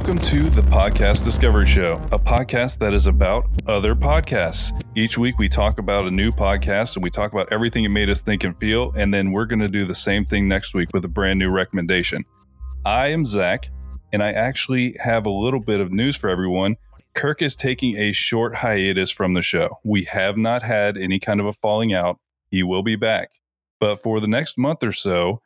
Welcome to the Podcast Discovery Show, a podcast that is about other podcasts. Each week we talk about a new podcast and we talk about everything it made us think and feel, and then we're going to do the same thing next week with a brand new recommendation. I am Zach, and I actually have a little bit of news for everyone. Kirk is taking a short hiatus from the show. We have not had any kind of a falling out. He will be back. But for the next month or so,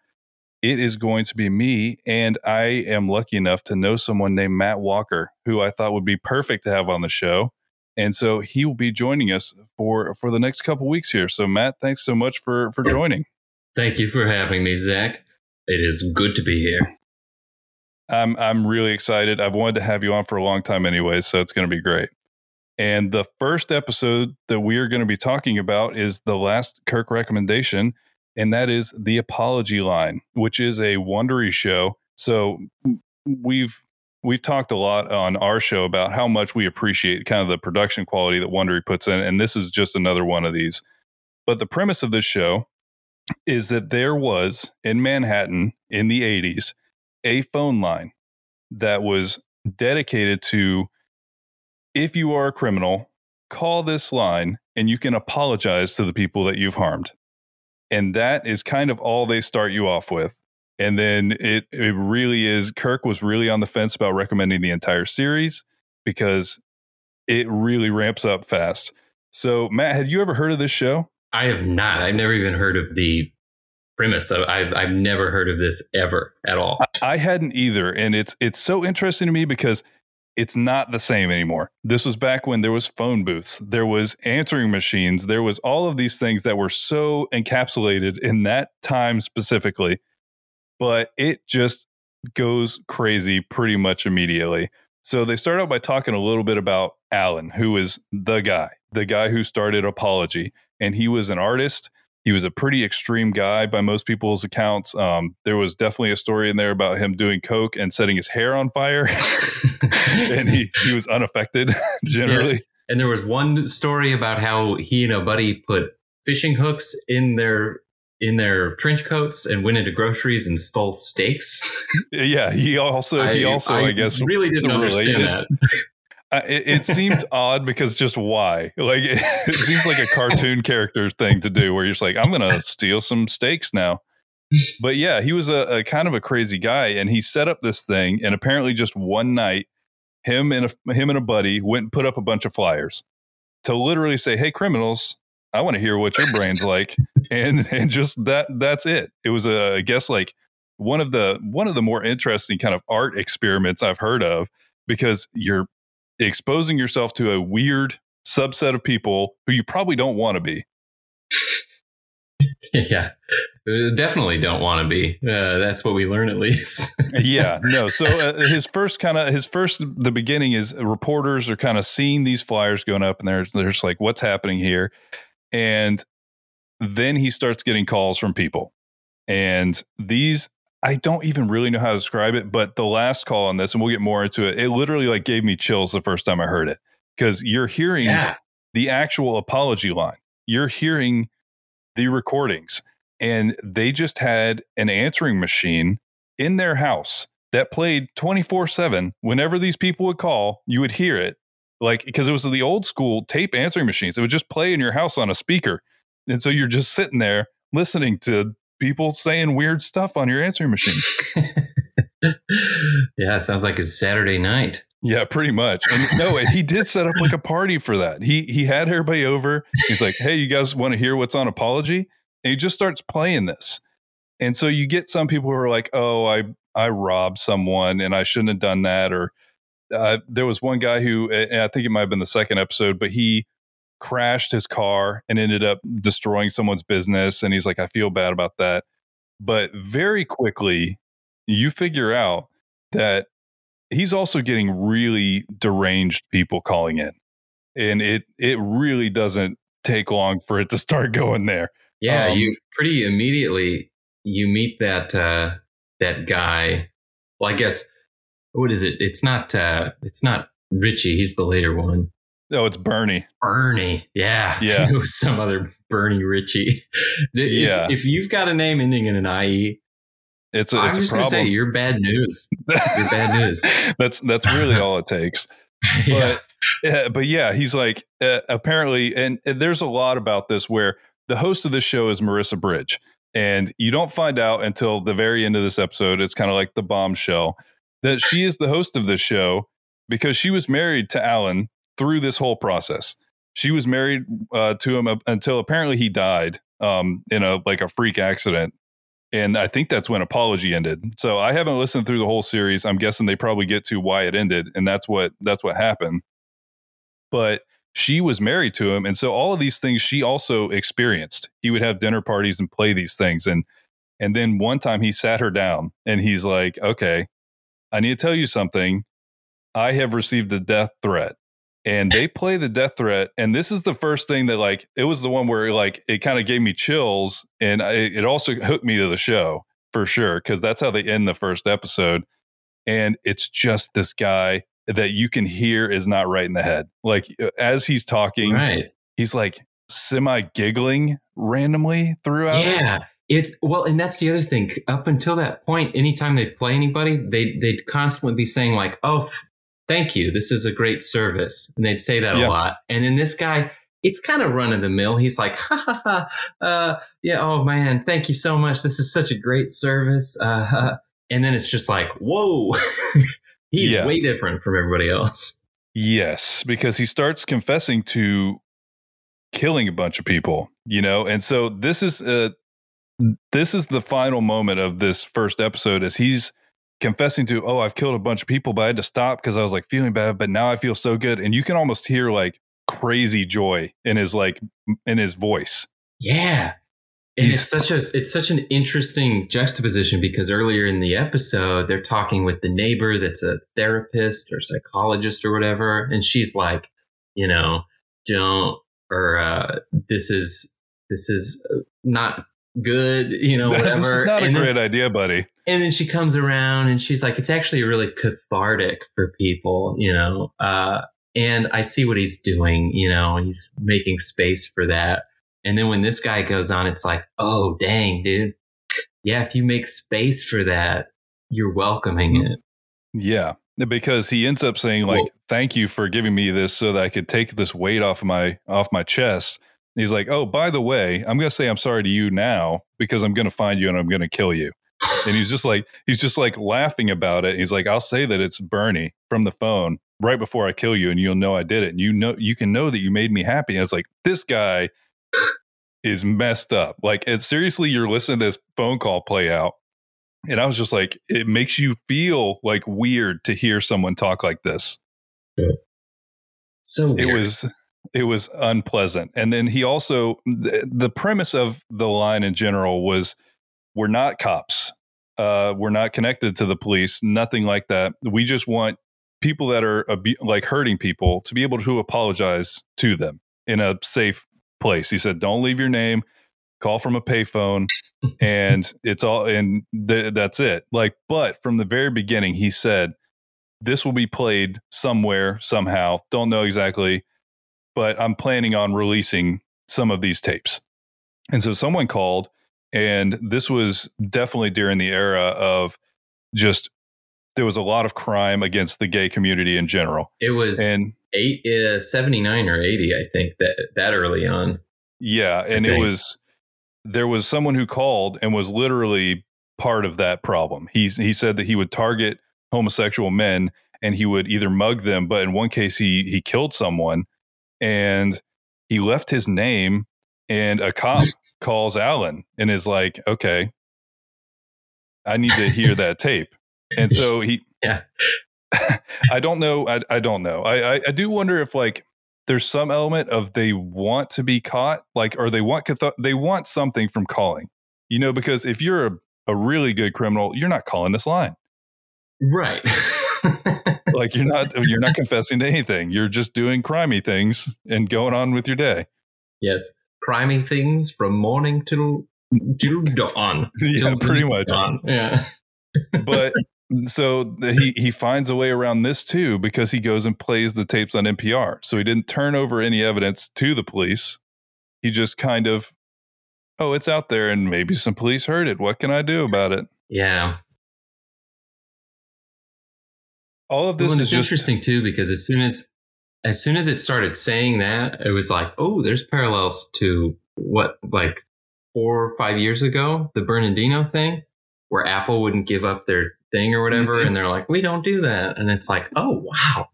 it is going to be me. And I am lucky enough to know someone named Matt Walker, who I thought would be perfect to have on the show. And so he will be joining us for for the next couple weeks here. So Matt, thanks so much for for joining. Thank you for having me, Zach. It is good to be here. I'm I'm really excited. I've wanted to have you on for a long time anyway, so it's going to be great. And the first episode that we are going to be talking about is the last Kirk recommendation, and that is the apology line, which is a Wondery show. So we've we've talked a lot on our show about how much we appreciate kind of the production quality that Wondery puts in, and this is just another one of these. But the premise of this show is that there was in Manhattan in the 80s a phone line that was dedicated to if you are a criminal, call this line and you can apologize to the people that you've harmed. And that is kind of all they start you off with. And then it it really is Kirk was really on the fence about recommending the entire series because it really ramps up fast. So Matt, had you ever heard of this show? I have not. I've never even heard of the premise. I've I've never heard of this ever at all. I, I hadn't either, and it's it's so interesting to me because it's not the same anymore. This was back when there was phone booths, there was answering machines, there was all of these things that were so encapsulated in that time specifically. But it just goes crazy pretty much immediately. So they start out by talking a little bit about Allan, who is the guy, the guy who started Apology, and he was an artist he was a pretty extreme guy by most people's accounts. Um, there was definitely a story in there about him doing coke and setting his hair on fire, and he he was unaffected generally. Yes. And there was one story about how he and a buddy put fishing hooks in their in their trench coats and went into groceries and stole steaks. yeah, he also he also I, I guess really didn't understand that. It, it, seemed odd because just why? Like it, it, seems like a cartoon character thing to do, where you're just like, I'm gonna steal some steaks now. But yeah, he was a, a, kind of a crazy guy, and he set up this thing, and apparently just one night, him and a, him and a buddy went and put up a bunch of flyers to literally say, "Hey, criminals, I want to hear what your brain's like," and and just that that's it. It was a I guess like one of the one of the more interesting kind of art experiments I've heard of because you're exposing yourself to a weird subset of people who you probably don't want to be. yeah, uh, definitely don't want to be. Uh, that's what we learn at least. yeah, no. So uh, his first kind of his first the beginning is reporters are kind of seeing these flyers going up, and they're they're just like, "What's happening here?" And then he starts getting calls from people, and these I don't even really know how to describe it, but the last call on this, and we'll get more into it, it literally like gave me chills the first time I heard it because you're hearing yeah. the actual apology line. You're hearing the recordings, and they just had an answering machine in their house that played 24 7. Whenever these people would call, you would hear it like because it was the old school tape answering machines. It would just play in your house on a speaker. And so you're just sitting there listening to people saying weird stuff on your answering machine. yeah, it sounds like it's Saturday night. Yeah, pretty much. And no, he did set up like a party for that. He he had everybody over. He's like, "Hey, you guys want to hear what's on apology?" And he just starts playing this. And so you get some people who are like, "Oh, I I robbed someone and I shouldn't have done that," or uh, there was one guy who, I think it might have been the second episode, but he crashed his car and ended up destroying someone's business. And he's like, I feel bad about that. But very quickly, you figure out that he's also getting really deranged people calling in. And it it really doesn't take long for it to start going there. Yeah, um, you pretty immediately you meet that uh that guy. Well, I guess what is it? It's not uh it's not Richie, he's the later one. Oh, it's Bernie. Bernie. Yeah. Yeah. It was some other Bernie Ritchie. if, yeah. If you've got a name ending in an IE, It's a, I'm it's just a gonna problem. say you're bad news. You're bad news. that's that's really all it takes. yeah. Uh, but yeah, he's like uh, apparently, and, and there's a lot about this where the host of this show is Marissa Bridge, and you don't find out until the very end of this episode. It's kind of like the bombshell that she is the host of this show because she was married to Allan through this whole process. She was married uh, to him until apparently he died um, in a like a freak accident. And I think that's when Apology ended. So I haven't listened through the whole series. I'm guessing they probably get to why it ended, and that's what that's what happened. But she was married to him, and so all of these things she also experienced. He would have dinner parties and play these things, and and then one time he sat her down and he's like, "Okay, I need to tell you something. I have received a death threat." And they play the death threat, and this is the first thing that like it was the one where like it kind of gave me chills, and I, it also hooked me to the show for sure because that's how they end the first episode, and it's just this guy that you can hear is not right in the head. Like uh, as he's talking, Right. he's like semi giggling randomly throughout. Yeah. It's well, and that's the other thing. Up until that point, anytime they play anybody, they they'd constantly be saying like, "Oh, thank you, this is a great service," and they'd say that Yeah. a lot. And then this guy, it's kind of run of the mill. He's like, "Ha ha ha, uh, yeah, oh man, thank you so much. This is such a great service." Uh, and then it's just like, "Whoa, he's Yeah. way different from everybody else." Yes, because he starts confessing to killing a bunch of people, you know, and so this is uh, this is the final moment of this first episode as he's confessing to, oh, I've killed a bunch of people, but I had to stop because I was like feeling bad, but now I feel so good, and you can almost hear like crazy joy in his like in his voice. Yeah. And He's- it's such a it's such an interesting juxtaposition because earlier in the episode they're talking with the neighbor that's a therapist or psychologist or whatever, and she's like, you know, don't or uh, this is this is uh, not good, you know, whatever. this is not a and, then, great idea, buddy. And then she comes around and she's like, it's actually really cathartic for people, you know. Uh, and I see what he's doing, you know, and he's making space for that. And then when this guy goes on, it's like, oh, dang, dude. Yeah, if you make space for that, you're welcoming it. Yeah, because he ends up saying like, Well- "Thank you for giving me this so that I could take this weight off my off my chest." He's like, "Oh, by the way, I'm going to say I'm sorry to you now because I'm going to find you and I'm going to kill you." And he's just like he's just like laughing about it. He's like, "I'll say that it's Bernie from the phone right before I kill you and you'll know I did it. And you know you can know that you made me happy." And it's like, "This guy is messed up." Like, it's seriously you're listening to this phone call play out and I was just like, it makes you feel like weird to hear someone talk like this. So It was it was unpleasant. And then he also the, the premise of the line in general was we're not cops. Uh, we're not connected to the police, nothing like that. We just want people that are abu- like hurting people to be able to apologize to them in a safe place. He said, "Don't leave your name. Call from a payphone, and it's all and th- that's it." Like, but from the very beginning, he said, "This will be played somewhere, somehow. Don't know exactly, but I'm planning on releasing some of these tapes." And so someone called, and this was definitely during the era of just there was a lot of crime against the gay community in general. it was And eight, uh, 79 or 80, I think, that, that early on. yeah, and it was there was someone who called and was literally part of that problem. He's he said that he would target homosexual men and he would either mug them, but in one case he he killed someone and he left his name and a cop calls Allan and is like, "Okay, I need to hear that tape." And so he Yeah. I don't know. I, I don't know. I, I, I do wonder if like there's some element of they want to be caught, like, or they want they want something from calling, you know, because if you're a, a really good criminal, you're not calling this line. Right. Like you're not you're not confessing to anything. You're just doing crimey things and going on with your day. yes. Criming things from morning till, till dawn. yeah, Till pretty much. dawn. Yeah. But so the, he he finds a way around this too because he goes and plays the tapes on NPR. So he didn't turn over any evidence to the police. He just kind of, oh, it's out there, and maybe some police heard it. What can I do about it? Yeah. All of this well, is just interesting too because as soon as as soon as it started saying that, it was like, oh, there's parallels to what like four or five years ago, the Bernardino thing, where Apple wouldn't give up their thing or whatever, Mhm. and they're like, we don't do that, and it's like, oh wow,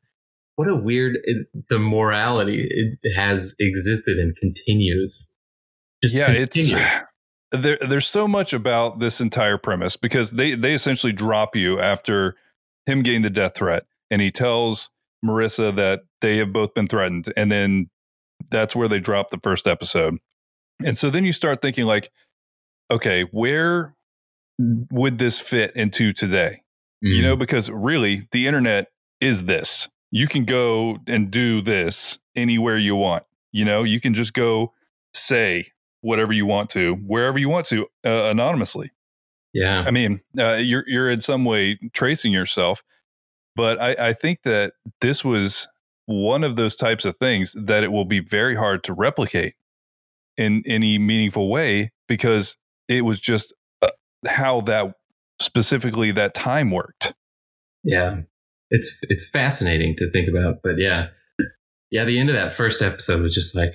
what a weird it, the morality it has existed and continues. Just yeah, it's there. There's so much about this entire premise because they they essentially drop you after him getting the death threat, and he tells Marissa that they have both been threatened, and then that's where they drop the first episode. And so then you start thinking like, okay, where would this fit into today? You Mm. know, because really the internet is this. You can go and do this anywhere you want. You know, you can just go say whatever you want to, wherever you want to, uh, anonymously. yeah, I mean, uh, you're you're in some way tracing yourself, but I, I think that this was one of those types of things that it will be very hard to replicate in any meaningful way because it was just uh, how that specifically that time worked. Yeah. It's it's fascinating to think about, but yeah. Yeah, the end of that first episode was just like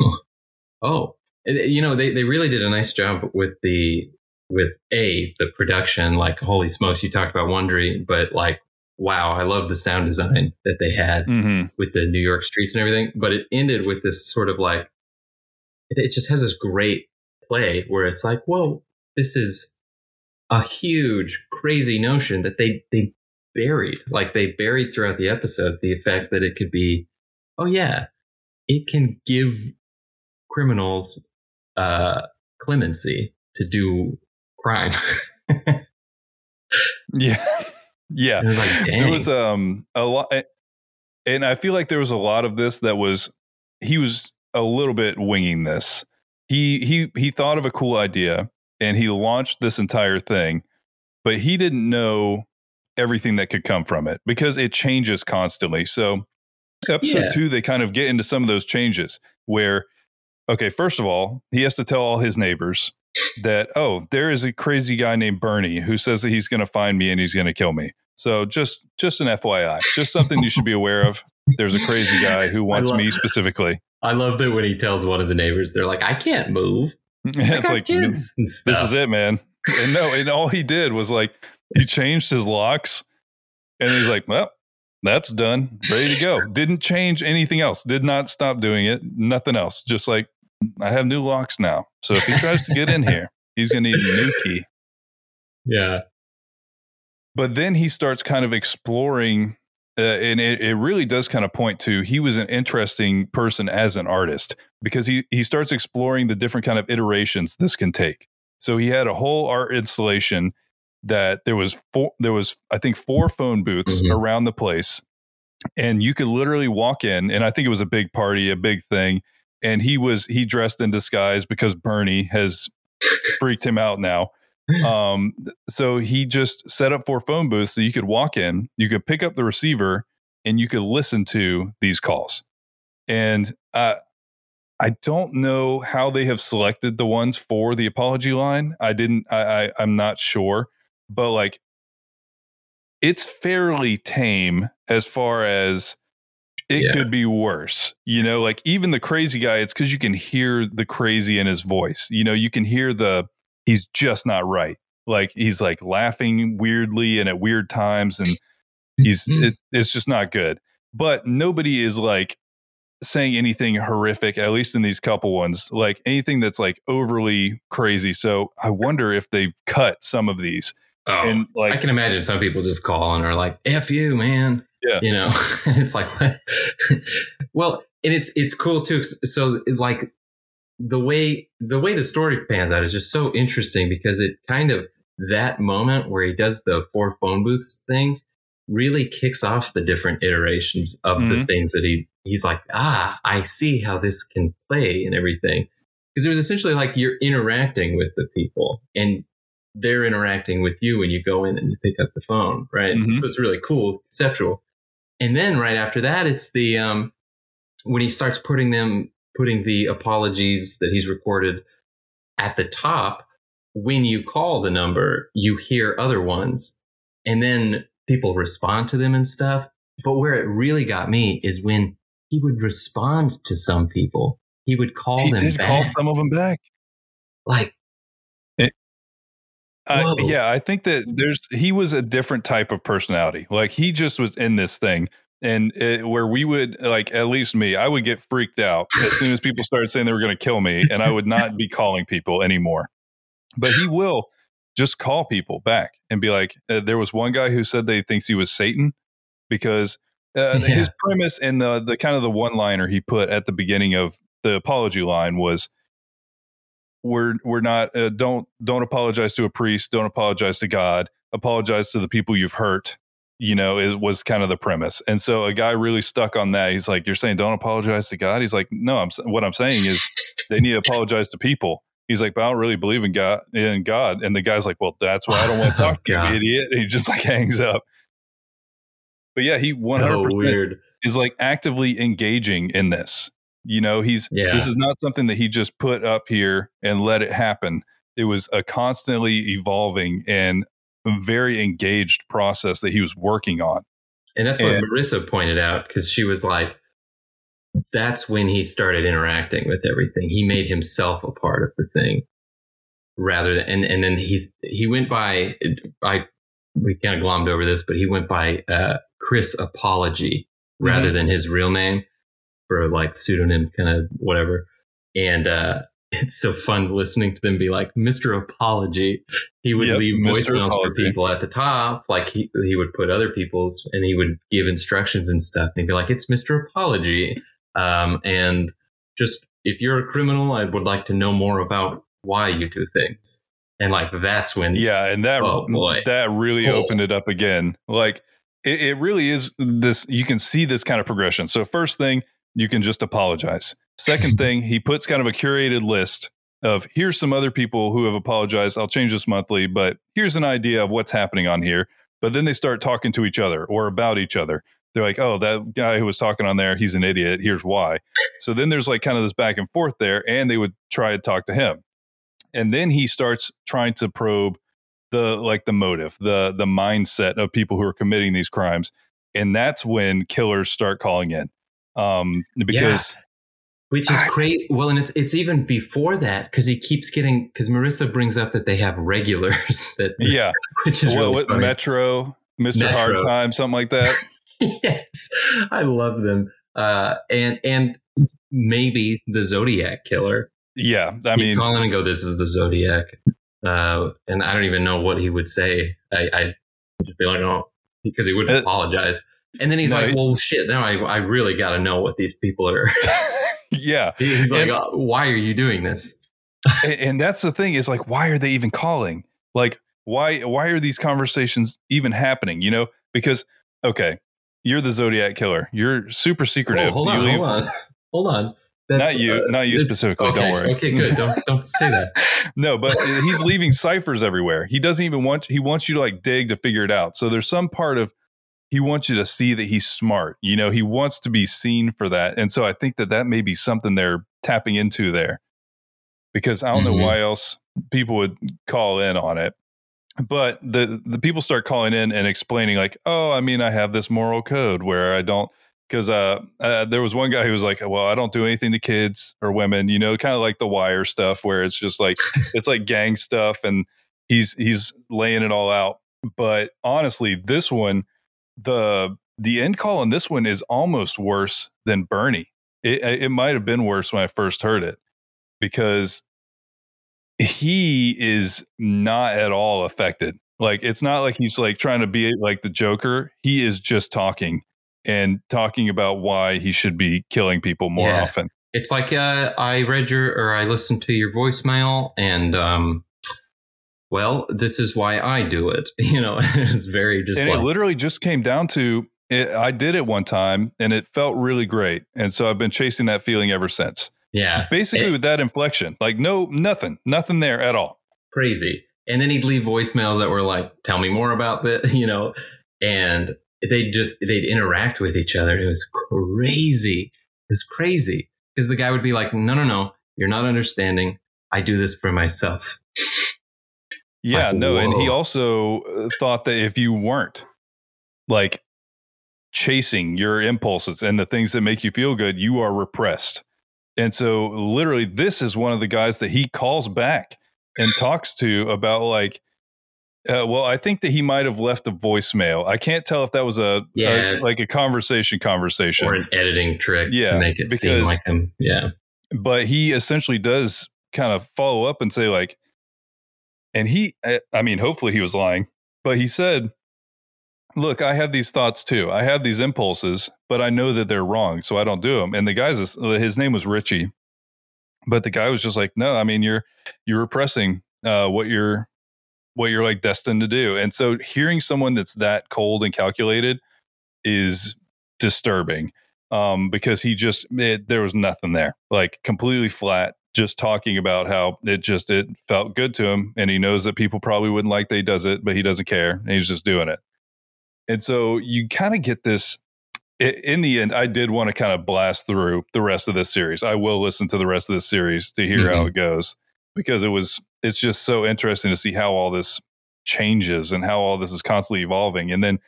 oh. You know, they they really did a nice job with the with A, the production, like holy smokes, you talked about Wondery, but like wow, I love the sound design that they had Mm-hmm. with the New York streets and everything. But it ended with this sort of like, it, just has this great play where it's like, whoa, this is a huge, crazy notion that they they buried, like they buried throughout the episode, the effect that it could be, oh yeah, it can give criminals uh, clemency to do crime. Yeah. yeah. it was like, dang, There was um a lot and I feel like there was a lot of this that was he was a little bit winging this. He he he thought of a cool idea and he launched this entire thing, but he didn't know everything that could come from it because it changes constantly. So episode Yeah. 2 they kind of get into some of those changes where okay, first of all, he has to tell all his neighbors that oh, there is a crazy guy named Bernie who says that he's going to find me and he's going to kill me. So just just an FYI, just something you should be aware of. There's a crazy guy who wants me specifically. I love that when he tells one of the neighbors, they're like, I can't move. I it's like mm, kids and this is it, man. And no, and all he did was like he changed his locks, and he's like, well. That's done. Ready to go. Didn't change anything else. Did not stop doing it. Nothing else. Just like I have new locks now. So if he tries to get in here, he's gonna need a new key. Yeah. but then he starts kind of exploring uh, and it, it really does kind of point to he was an interesting person as an artist because he he starts exploring the different kind of iterations this can take so he had a whole art installation that there was four there was i think four phone booths Mhm. around the place and you could literally walk in and i think it was a big party a big thing and he was he dressed in disguise because bernie has freaked him out now um, so he just set up four phone booths so you could walk in, you could pick up the receiver, and you could listen to these calls. And uh, I don't know how they have selected the ones for the apology line. I didn't. I, I I'm not sure, but like, it's fairly tame as far as it Yeah. could be worse. You know, like even the crazy guy, it's because you can hear the crazy in his voice. You know, you can hear the he's just not right. Like he's like laughing weirdly and at weird times, and he's Mhm. it, it's just not good. But nobody is like saying anything horrific, at least in these couple ones, like anything that's like overly crazy. So I wonder if they've cut some of these Oh, and like I can imagine some people just call and are like, "F you, man." Yeah. You know, it's like, well, and it's it's cool too. So like the way the way the story pans out is just so interesting because it kind of that moment where he does the four phone booths things really kicks off the different iterations of the Mhm. things that he he's like, ah, I see how this can play and everything. Because it was essentially like you're interacting with the people and they're interacting with you when you go in and you pick up the phone, right? Mhm. So it's really cool, conceptual. And then right after that, it's the um, when he starts putting them putting the apologies that he's recorded at the top when you call the number, you hear other ones, and then people respond to them and stuff. But where it really got me is when he would respond to some people. He would call he them did back. call some of them back. like, Uh, yeah, I think that there's he was a different type of personality. Like he just was in this thing, and it, where we would like at least me, I would get freaked out as soon as people started saying they were going to kill me, and I would not be calling people anymore. But he will just call people back and be like, uh, there was one guy who said they thinks he was Satan because uh, Yeah. his premise and the the kind of the one liner he put at the beginning of the apology line was we're we're not uh, don't don't apologize to a priest don't apologize to god apologize to the people you've hurt. You know it was kind of the premise. And so a guy really stuck on that. He's like you're saying don't apologize to god? He's like no i'm what i'm saying is they need to apologize to people. He's like but i don't really believe in god in god. And the guy's like well that's why i don't want to Oh, talk to you idiot. And he just like hangs up. But yeah he 100% so weird. is like actively engaging in this. You know, he's Yeah. this is not something that he just put up here and let it happen. It was a constantly evolving and very engaged process that he was working on. And that's what And- Marissa pointed out because she was like, that's when he started interacting with everything. He made himself a part of the thing rather than, and, and then he's, he went by, I, we kind of glommed over this, but he went by uh, Chris Apology rather than his real name for like pseudonym kind of whatever. And, uh, it's so fun listening to them be like, Mr. Apology. He would Yep, leave voicemails for people at the top. Like he, he would put other people's and he would give instructions and stuff. And he'd be like, it's Mr. Apology. Um, and just if you're a criminal, I would like to know more about why you do things. And like, that's when, Yeah, and that Oh, boy. that really Cool. opened it up again. Like it, it really is this you can see this kind of progression. So first thing, you can just apologize. Second thing, he puts kind of a curated list of here's some other people who have apologized. I'll change this monthly, but here's an idea of what's happening on here. But then they start talking to each other or about each other. They're like, oh, that guy who was talking on there, he's an idiot. Here's why. So then there's like kind of this back and forth there, and they would try to talk to him. And then he starts trying to probe the like the motive, the the mindset of people who are committing these crimes. And that's when killers start calling in. Um because which is I- great. Well, and it's, it's even before that because he keeps getting, because Marissa brings up that they have regulars that, yeah, which is what, really what. Metro, Mr. Hard Time, something like that. yes, I love them. Uh, and and maybe the Zodiac killer. Yeah. I He'd mean, call in and go, "This is the Zodiac," uh, and I don't even know what he would say. I I just be like, "Oh," because he wouldn't Uh, apologize. And then he's no, like, "Well, shit! Now I I really got to know what these people are." yeah. he's like, And- "Oh, "Why are you doing this?" and, that's the thing is like why are they even calling like why why are these conversations even happening you know because okay you're the zodiac killer you're super oh, secretive Oh, hold on, hold on, hold on. Not you- uh, not you specifically, don't worry. Okay, good. Don't don't say that. no but he's leaving ciphers everywhere he doesn't even want he wants you to like dig to figure it out so there's some part of he wants you to see that he's smart you know he wants to be seen for that. And so i think that that may be something they're tapping into there. Because i don't Mhm. know why else people would call in on it. But the the people start calling in and explaining like oh i mean i have this moral code where i don't because uh, uh, there was one guy who was like well i don't do anything to kids or women you know kind of like the wire stuff where it's just like it's like gang stuff and he's he's laying it all out. But honestly this one the the end call on this one is almost worse than bernie. It, it might have been worse when i first heard it because he is not at all affected. Like it's not like he's like trying to be like the joker. He is just talking and talking about why he should be killing people more Yeah. often. It's like uh, I read your or I listened to your voicemail, and um, well, this is why I do it. You know, it's very just and like it literally just came down to it, I did it one time and it felt really great. And so I've been chasing that feeling ever since. yeah, Basically, It- with that inflection, like no, nothing, nothing there at all. crazy. And then he'd leave voicemails that were like, "Tell me more about this," you know, and they'd just they'd interact with each other. It was crazy. It was crazy because the guy would be like, "No, no, no, you're not understanding. I do this for myself." Yeah, like, no, and he also uh, thought that if you weren't like chasing your impulses and the things that make you feel good, you are repressed. And so, literally, this is one of the guys that he calls back and talks to about like. Uh, well, I think that he might have left a voicemail. I can't tell if that was a, Yeah. a like a conversation conversation. or an editing trick Yeah, to make it seem like him. Yeah. but he essentially does kind of follow up and say like and he i mean hopefully he was lying but he said look i have these thoughts too i have these impulses but i know that they're wrong so i don't do them and the guy's his name was richie but the guy was just like no i mean you're you're repressing uh, what you're what you're like destined to do and so hearing someone that's that cold and calculated is disturbing um, because he just it, there was nothing there, like completely flat. Just talking about how it just it felt good to him, and he knows that people probably wouldn't like that he does it, but he doesn't care, and he's just doing it. And so you kind of get this. In the end, I did want to kind of blast through the rest of this series. I will listen to the rest of this series to hear how Mhm. it goes because it was it's just so interesting to see how all this changes and how all this is constantly evolving, and then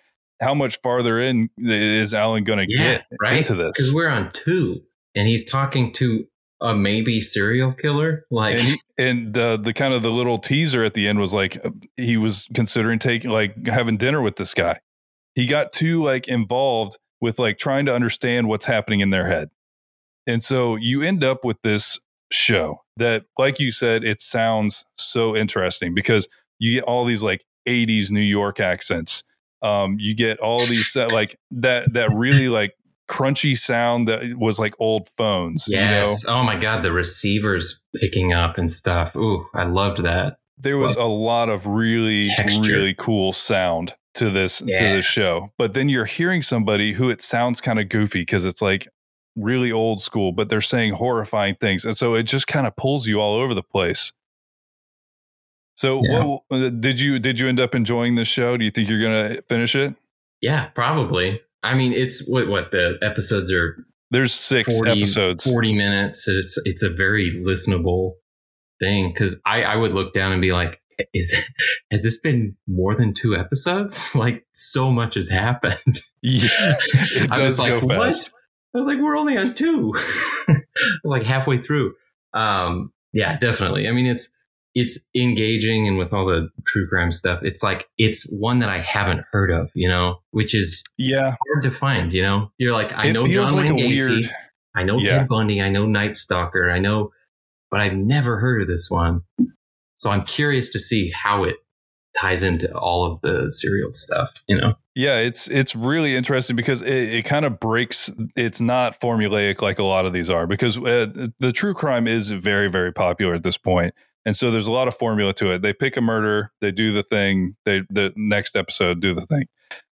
how much farther in is Allan going to Yeah. get Right. into this? Because we're on two and he's talking to a maybe serial killer. Like, and and the the kind of the little teaser at the end was like uh, he was considering taking like having dinner with this guy. He got too like involved with like trying to understand what's happening in their head. And so you end up with this show that like you said it sounds so interesting because you get all these like 80s New York accents. Um you get all these uh, like that that really like crunchy sound that was like old phones, you know. yes. Oh my God. The receivers picking up and stuff. Ooh, I loved that. there It's was a lot of really Texture. really cool sound to this to Yeah. this show but then you're hearing somebody who it sounds kind of goofy because it's like really old school but they're saying horrifying things and so it just kind of pulls you all over the place so Yeah. what, uh, did you did you end up enjoying this show do you think you're gonna finish it Yeah, probably. I mean, it's what, what the episodes are there's six 40, episodes 40 minutes. It's, it's a very listenable thing. Cause I, I would look down and be like, is, has this been more than two episodes? Like so much has happened. yeah it I was go like, what? I was like, we're only on two. I was like halfway through. Um, yeah, definitely. I mean, it's it's engaging, and with all the true crime stuff, it's like it's one that I haven't heard of. You know, which is yeah hard to find. You know, you're like, I it know John like Wayne Gacy, weird I know Yeah. Ted Bundy, I know Night Stalker, I know, but I've never heard of this one. So I'm curious to see how it ties into all of the serial stuff. You know, Yeah, it's it's really interesting because it, it kind of breaks. It's not formulaic like a lot of these are because uh, the true crime is very very popular at this point, and so there's a lot of formula to it. They pick a murder, they do the thing, they the next episode do the thing,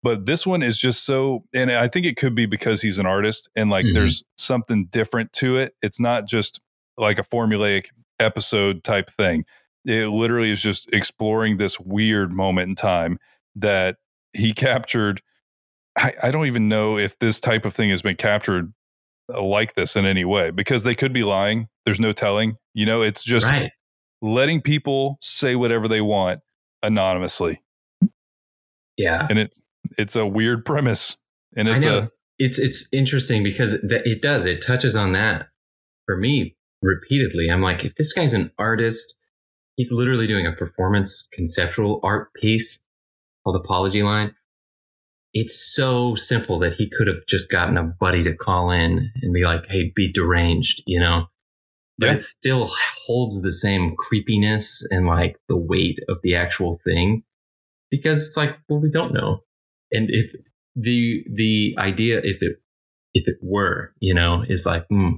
but this one is just so. And I think it could be because he's an artist and like Mhm. there's something different to it. It's not just like a formulaic episode type thing. It literally is just exploring this weird moment in time that he captured. I, I don't even know if this type of thing has been captured uh, like this in any way because they could be lying. There's no telling. You know, it's just right? Letting people say whatever they want anonymously, Yeah, and it it's a weird premise, and it's a it's it's interesting because th- it does it touches on that for me repeatedly. I'm like, if this guy's an artist, he's literally doing a performance conceptual art piece called Apology Line. It's so simple that he could have just gotten a buddy to call in and be like, "Hey, be deranged," you know. But Yeah. it still holds the same creepiness and like the weight of the actual thing because it's like, well, we don't know. And if the the idea if it if it were you know is like hmm,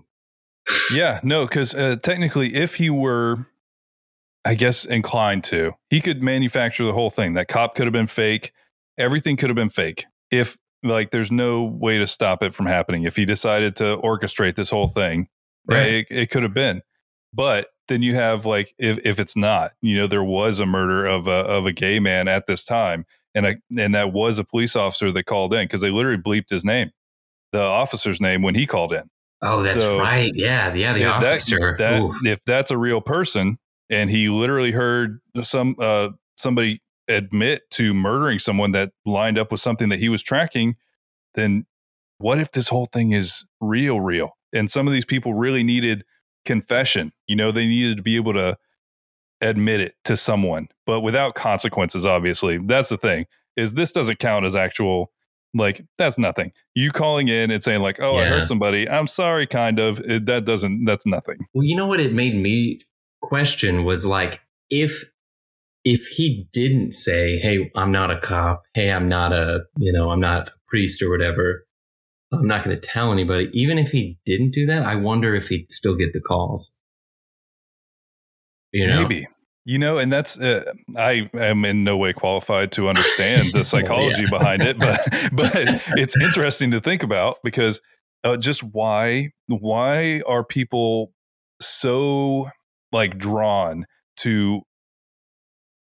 yeah no because uh, technically if he were i guess inclined to he could manufacture the whole thing that cop could have been fake everything could have been fake if like there's no way to stop it from happening if he decided to orchestrate this whole thing right, it, it could have been. But then you have like if, if it's not you know there was a murder of a of a gay man at this time and a, and that was a police officer that called in because they literally bleeped his name the officer's name when he called in. Oh that's So- right. Yeah yeah the that- officer. that Ooh. if that's a real person and he literally heard some uh somebody admit to murdering someone that lined up with something that he was tracking, then what if this whole thing is real, real? And some of these people really needed confession. You know, they needed to be able to admit it to someone, but without consequences, obviously. That's the thing, is this doesn't count as actual like that's nothing. You calling in and saying like, "Oh, I hurt somebody. I'm sorry," kind of. It, that doesn't. That's nothing. Well, you know what it made me question was like if if he didn't say, "Hey, I'm not a cop. Hey, I'm not a, you know, I'm not a priest or whatever. I'm not going to tell anybody." Even if he didn't do that, I wonder if he'd still get the calls. You know? Maybe. You know, and that's uh, I am in no way qualified to understand the psychology yeah. behind it, but but it's interesting to think about because uh, just why why are people so like drawn to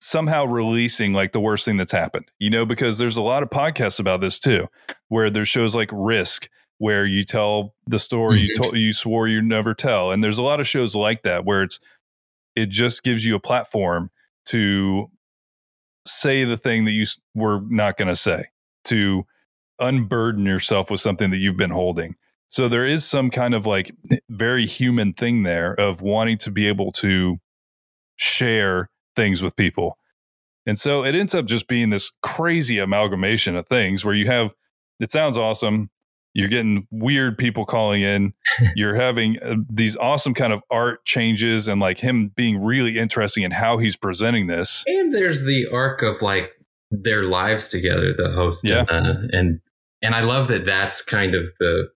somehow releasing like the worst thing that's happened you know because there's a lot of podcasts about this too where there's shows like risk where you tell the story you Mhm. told you swore you'd never tell and there's a lot of shows like that where it's it just gives you a platform to say the thing that you were not going to say to unburden yourself with something that you've been holding so there is some kind of like very human thing there of wanting to be able to share things with people and so it ends up just being this crazy amalgamation of things where you have it sounds awesome you're getting weird people calling in you're having uh, these awesome kind of art changes and like him being really interesting in how he's presenting this And there's the arc of like their lives together, the host Yeah. and, uh, and and I love that that's kind of the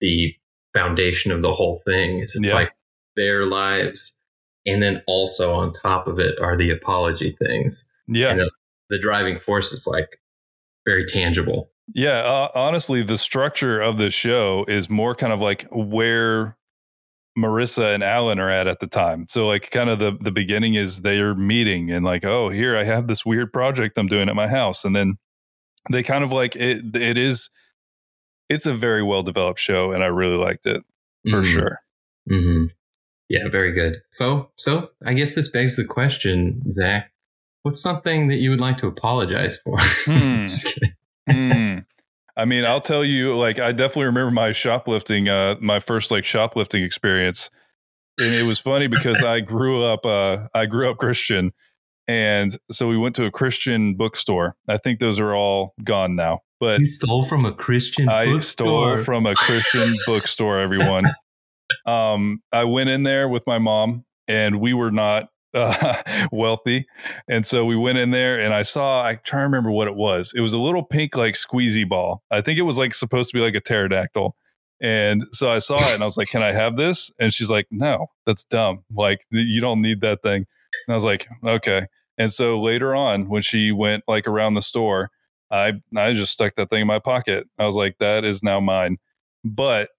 the foundation of the whole thing. Is it's Yeah. like their lives, and then also on top of it are the apology things. Yeah And, the driving force is like very tangible. Yeah, uh, honestly, the structure of this show is more kind of like where Marissa and Allan are at at the time. So, like, kind of the the beginning is they're meeting and like, oh, here I have this weird project I'm doing at my house, and then they kind of like it. It is, it's a very well developed show, and I really liked it for Mhm. sure. hmm Yeah, very good. So, so I guess this begs the question, Zach. What's something that you would like to apologize for? Hmm. Just kidding. Hmm. I mean, I'll tell you, like, I definitely remember my shoplifting, uh, my first like shoplifting experience. And it was funny because I grew up, uh, I grew up Christian. And so we went to a Christian bookstore. I think those are all gone now, but You stole from a Christian I bookstore. stole from a Christian bookstore, everyone. Um, I went in there with my mom and we were not uh, wealthy. And so we went in there and I saw, I try to remember what it was. It was a little pink, like squeezy ball. I think it was like supposed to be like a pterodactyl. And so I saw it and I was like, can I have this? And she's like, no, that's dumb. Like, you don't need that thing. And I was like, okay. And so later on, when she went like around the store, I I just stuck that thing in my pocket. I was like, that is now mine. But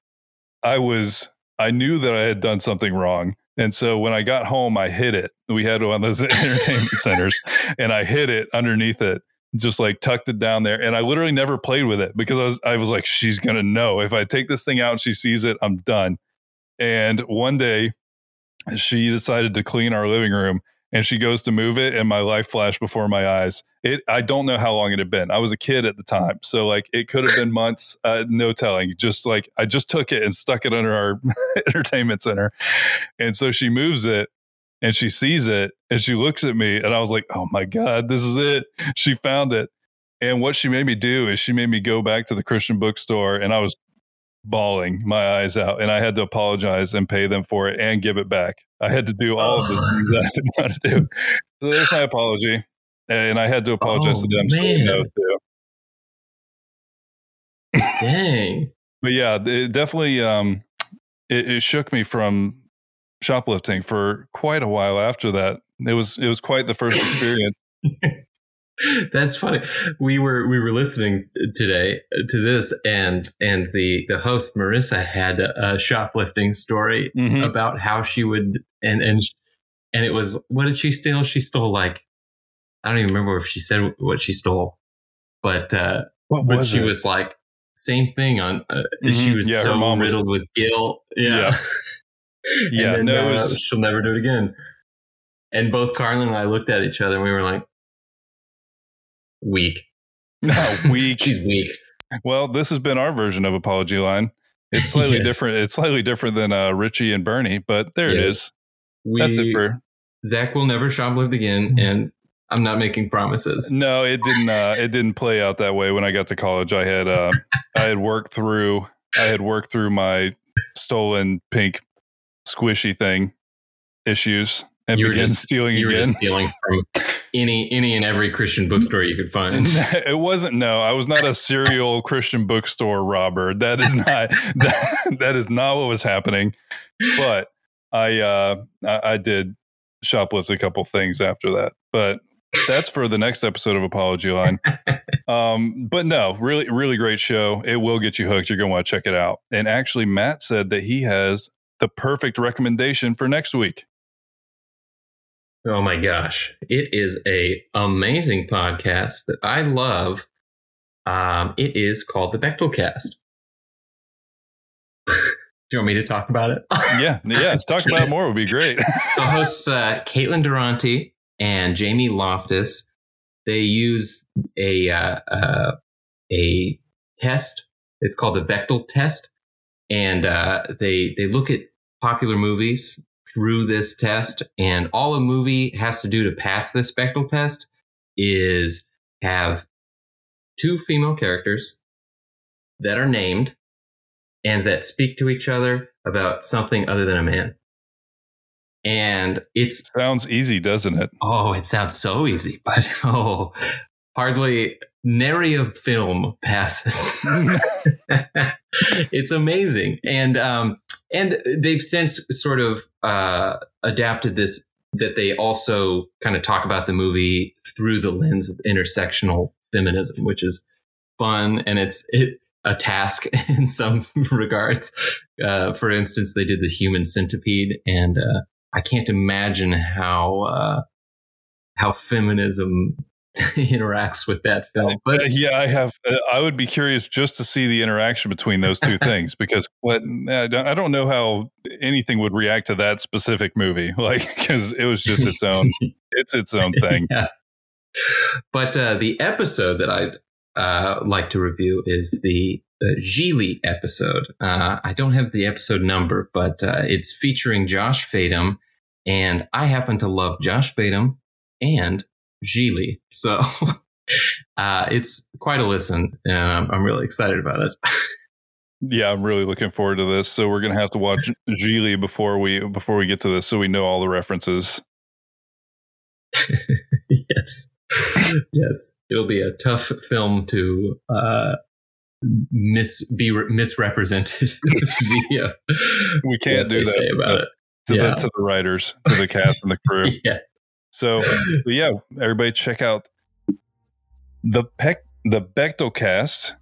I was I knew that I had done something wrong. And so when I got home, I hid it. We had one of those entertainment centers, and I hid it underneath it, just like tucked it down there. And I literally never played with it because I was I was like, she's gonna know if I take this thing out and she sees it, I'm done. And one day, she decided to clean our living room, and she goes to move it, and my life flashed before my eyes. It I don't know how long it had been. I was a kid at the time, so like it could have been months. Uh, no telling. Just like I just took it and stuck it under our entertainment center, and so she moves it, and she sees it, and she looks at me, and I was like, "Oh my god, this is it!" She found it, and what she made me do is she made me go back to the Christian bookstore, and I was bawling my eyes out, and I had to apologize and pay them for it and give it back. I had to do all of the things I didn't want to do. So there's my apology, and I had to apologize Oh, to them. So they man. know too. Dang. But yeah, it definitely um, it, it shook me from shoplifting for quite a while after that. It was it was quite the first experience. That's funny. We were we were listening today to this, and and the the host Marissa had a shoplifting story Mhm. about how she would and and and it was what did she steal? She stole like I don't even remember if she said what she stole, but uh, What but was she it? was like same thing on. Uh, She Mhm. was Yeah, her so mom was- riddled with guilt. Yeah. And Yeah, then, no, uh, was- she'll never do it again. And both Carlin and I looked at each other and we were like, weak. No, weak. She's weak. Well, this has been our version of apology line. It's slightly Yes. different. It's slightly different than uh, Richie and Bernie, but there it Yes. is. We, That's it for. Zach will never shoplift again, and I'm not making promises. No, it didn't. Uh, it didn't play out that way when I got to college. I had uh, I had worked through. I had worked through my stolen pink squishy thing issues and You were began just- stealing You were again. just stealing from any any and every Christian bookstore you could find. it wasn't. No, I was not a serial Christian bookstore robber. That is not. That, that is not what was happening. But I, uh, I, I did shoplift a couple things after that. But that's for the next episode of Apology Line. Um, but no, really, really great show. It will get you hooked. You're going to want to check it out. And actually, Matt said that he has the perfect recommendation for next week. Oh my gosh. It is a amazing podcast that I love. Um, it is called the Bechdel Cast. Do you want me to talk about it? Yeah, yeah. Talk about it more would be great. the hosts uh, Caitlin Durante and Jamie Loftus. They use a uh, uh, a test. It's called the Bechdel test, and uh, they they look at popular movies through this test. And all a movie has to do to pass this Bechdel test is have two female characters that are named and that speak to each other about something other than a man. And it's Sounds easy, doesn't it? oh, it sounds so easy, but oh, hardly nary a film passes. it's amazing, and um, and they've since sort of uh, adapted this that they also kind of talk about the movie through the lens of intersectional feminism, which is fun and it's it a task in some regards. Uh, for instance, they did the human centipede, and uh, I can't imagine how uh, how feminism interacts with that film. But Uh, yeah, I have. Uh, I would be curious just to see the interaction between those two things because what I don't, I don't know how anything would react to that specific movie, like because it was just its own. it's its own thing. Yeah. But uh, the episode that I'd uh, like to review is the uh, Gigli episode. Uh, I don't have the episode number, but uh, it's featuring Josh Fadem, and I happen to love Josh Fadem and Gigli, so uh, it's quite a listen, and I'm, I'm really excited about it. Yeah, I'm really looking forward to this. So we're gonna have to watch Gigli before we before we get to this, so we know all the references. yes, yes, it'll be a tough film to uh, mis be re- misrepresented via We can't do that say to about the, it. to, Yeah. the, to the writers, to the cast and the crew. Yeah, So, so yeah, everybody check out the Peck the Bechdel cast,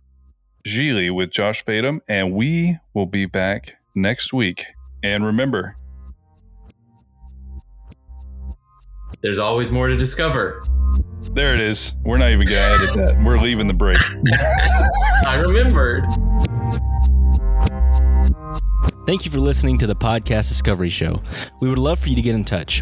Gigli with Josh Fadem, and we will be back next week. And remember, there's always more to discover. there it is. We're not even gonna edit that. We're leaving the break. I remembered. Thank you for listening to the Podcast Discovery Show. We would love for you to get in touch.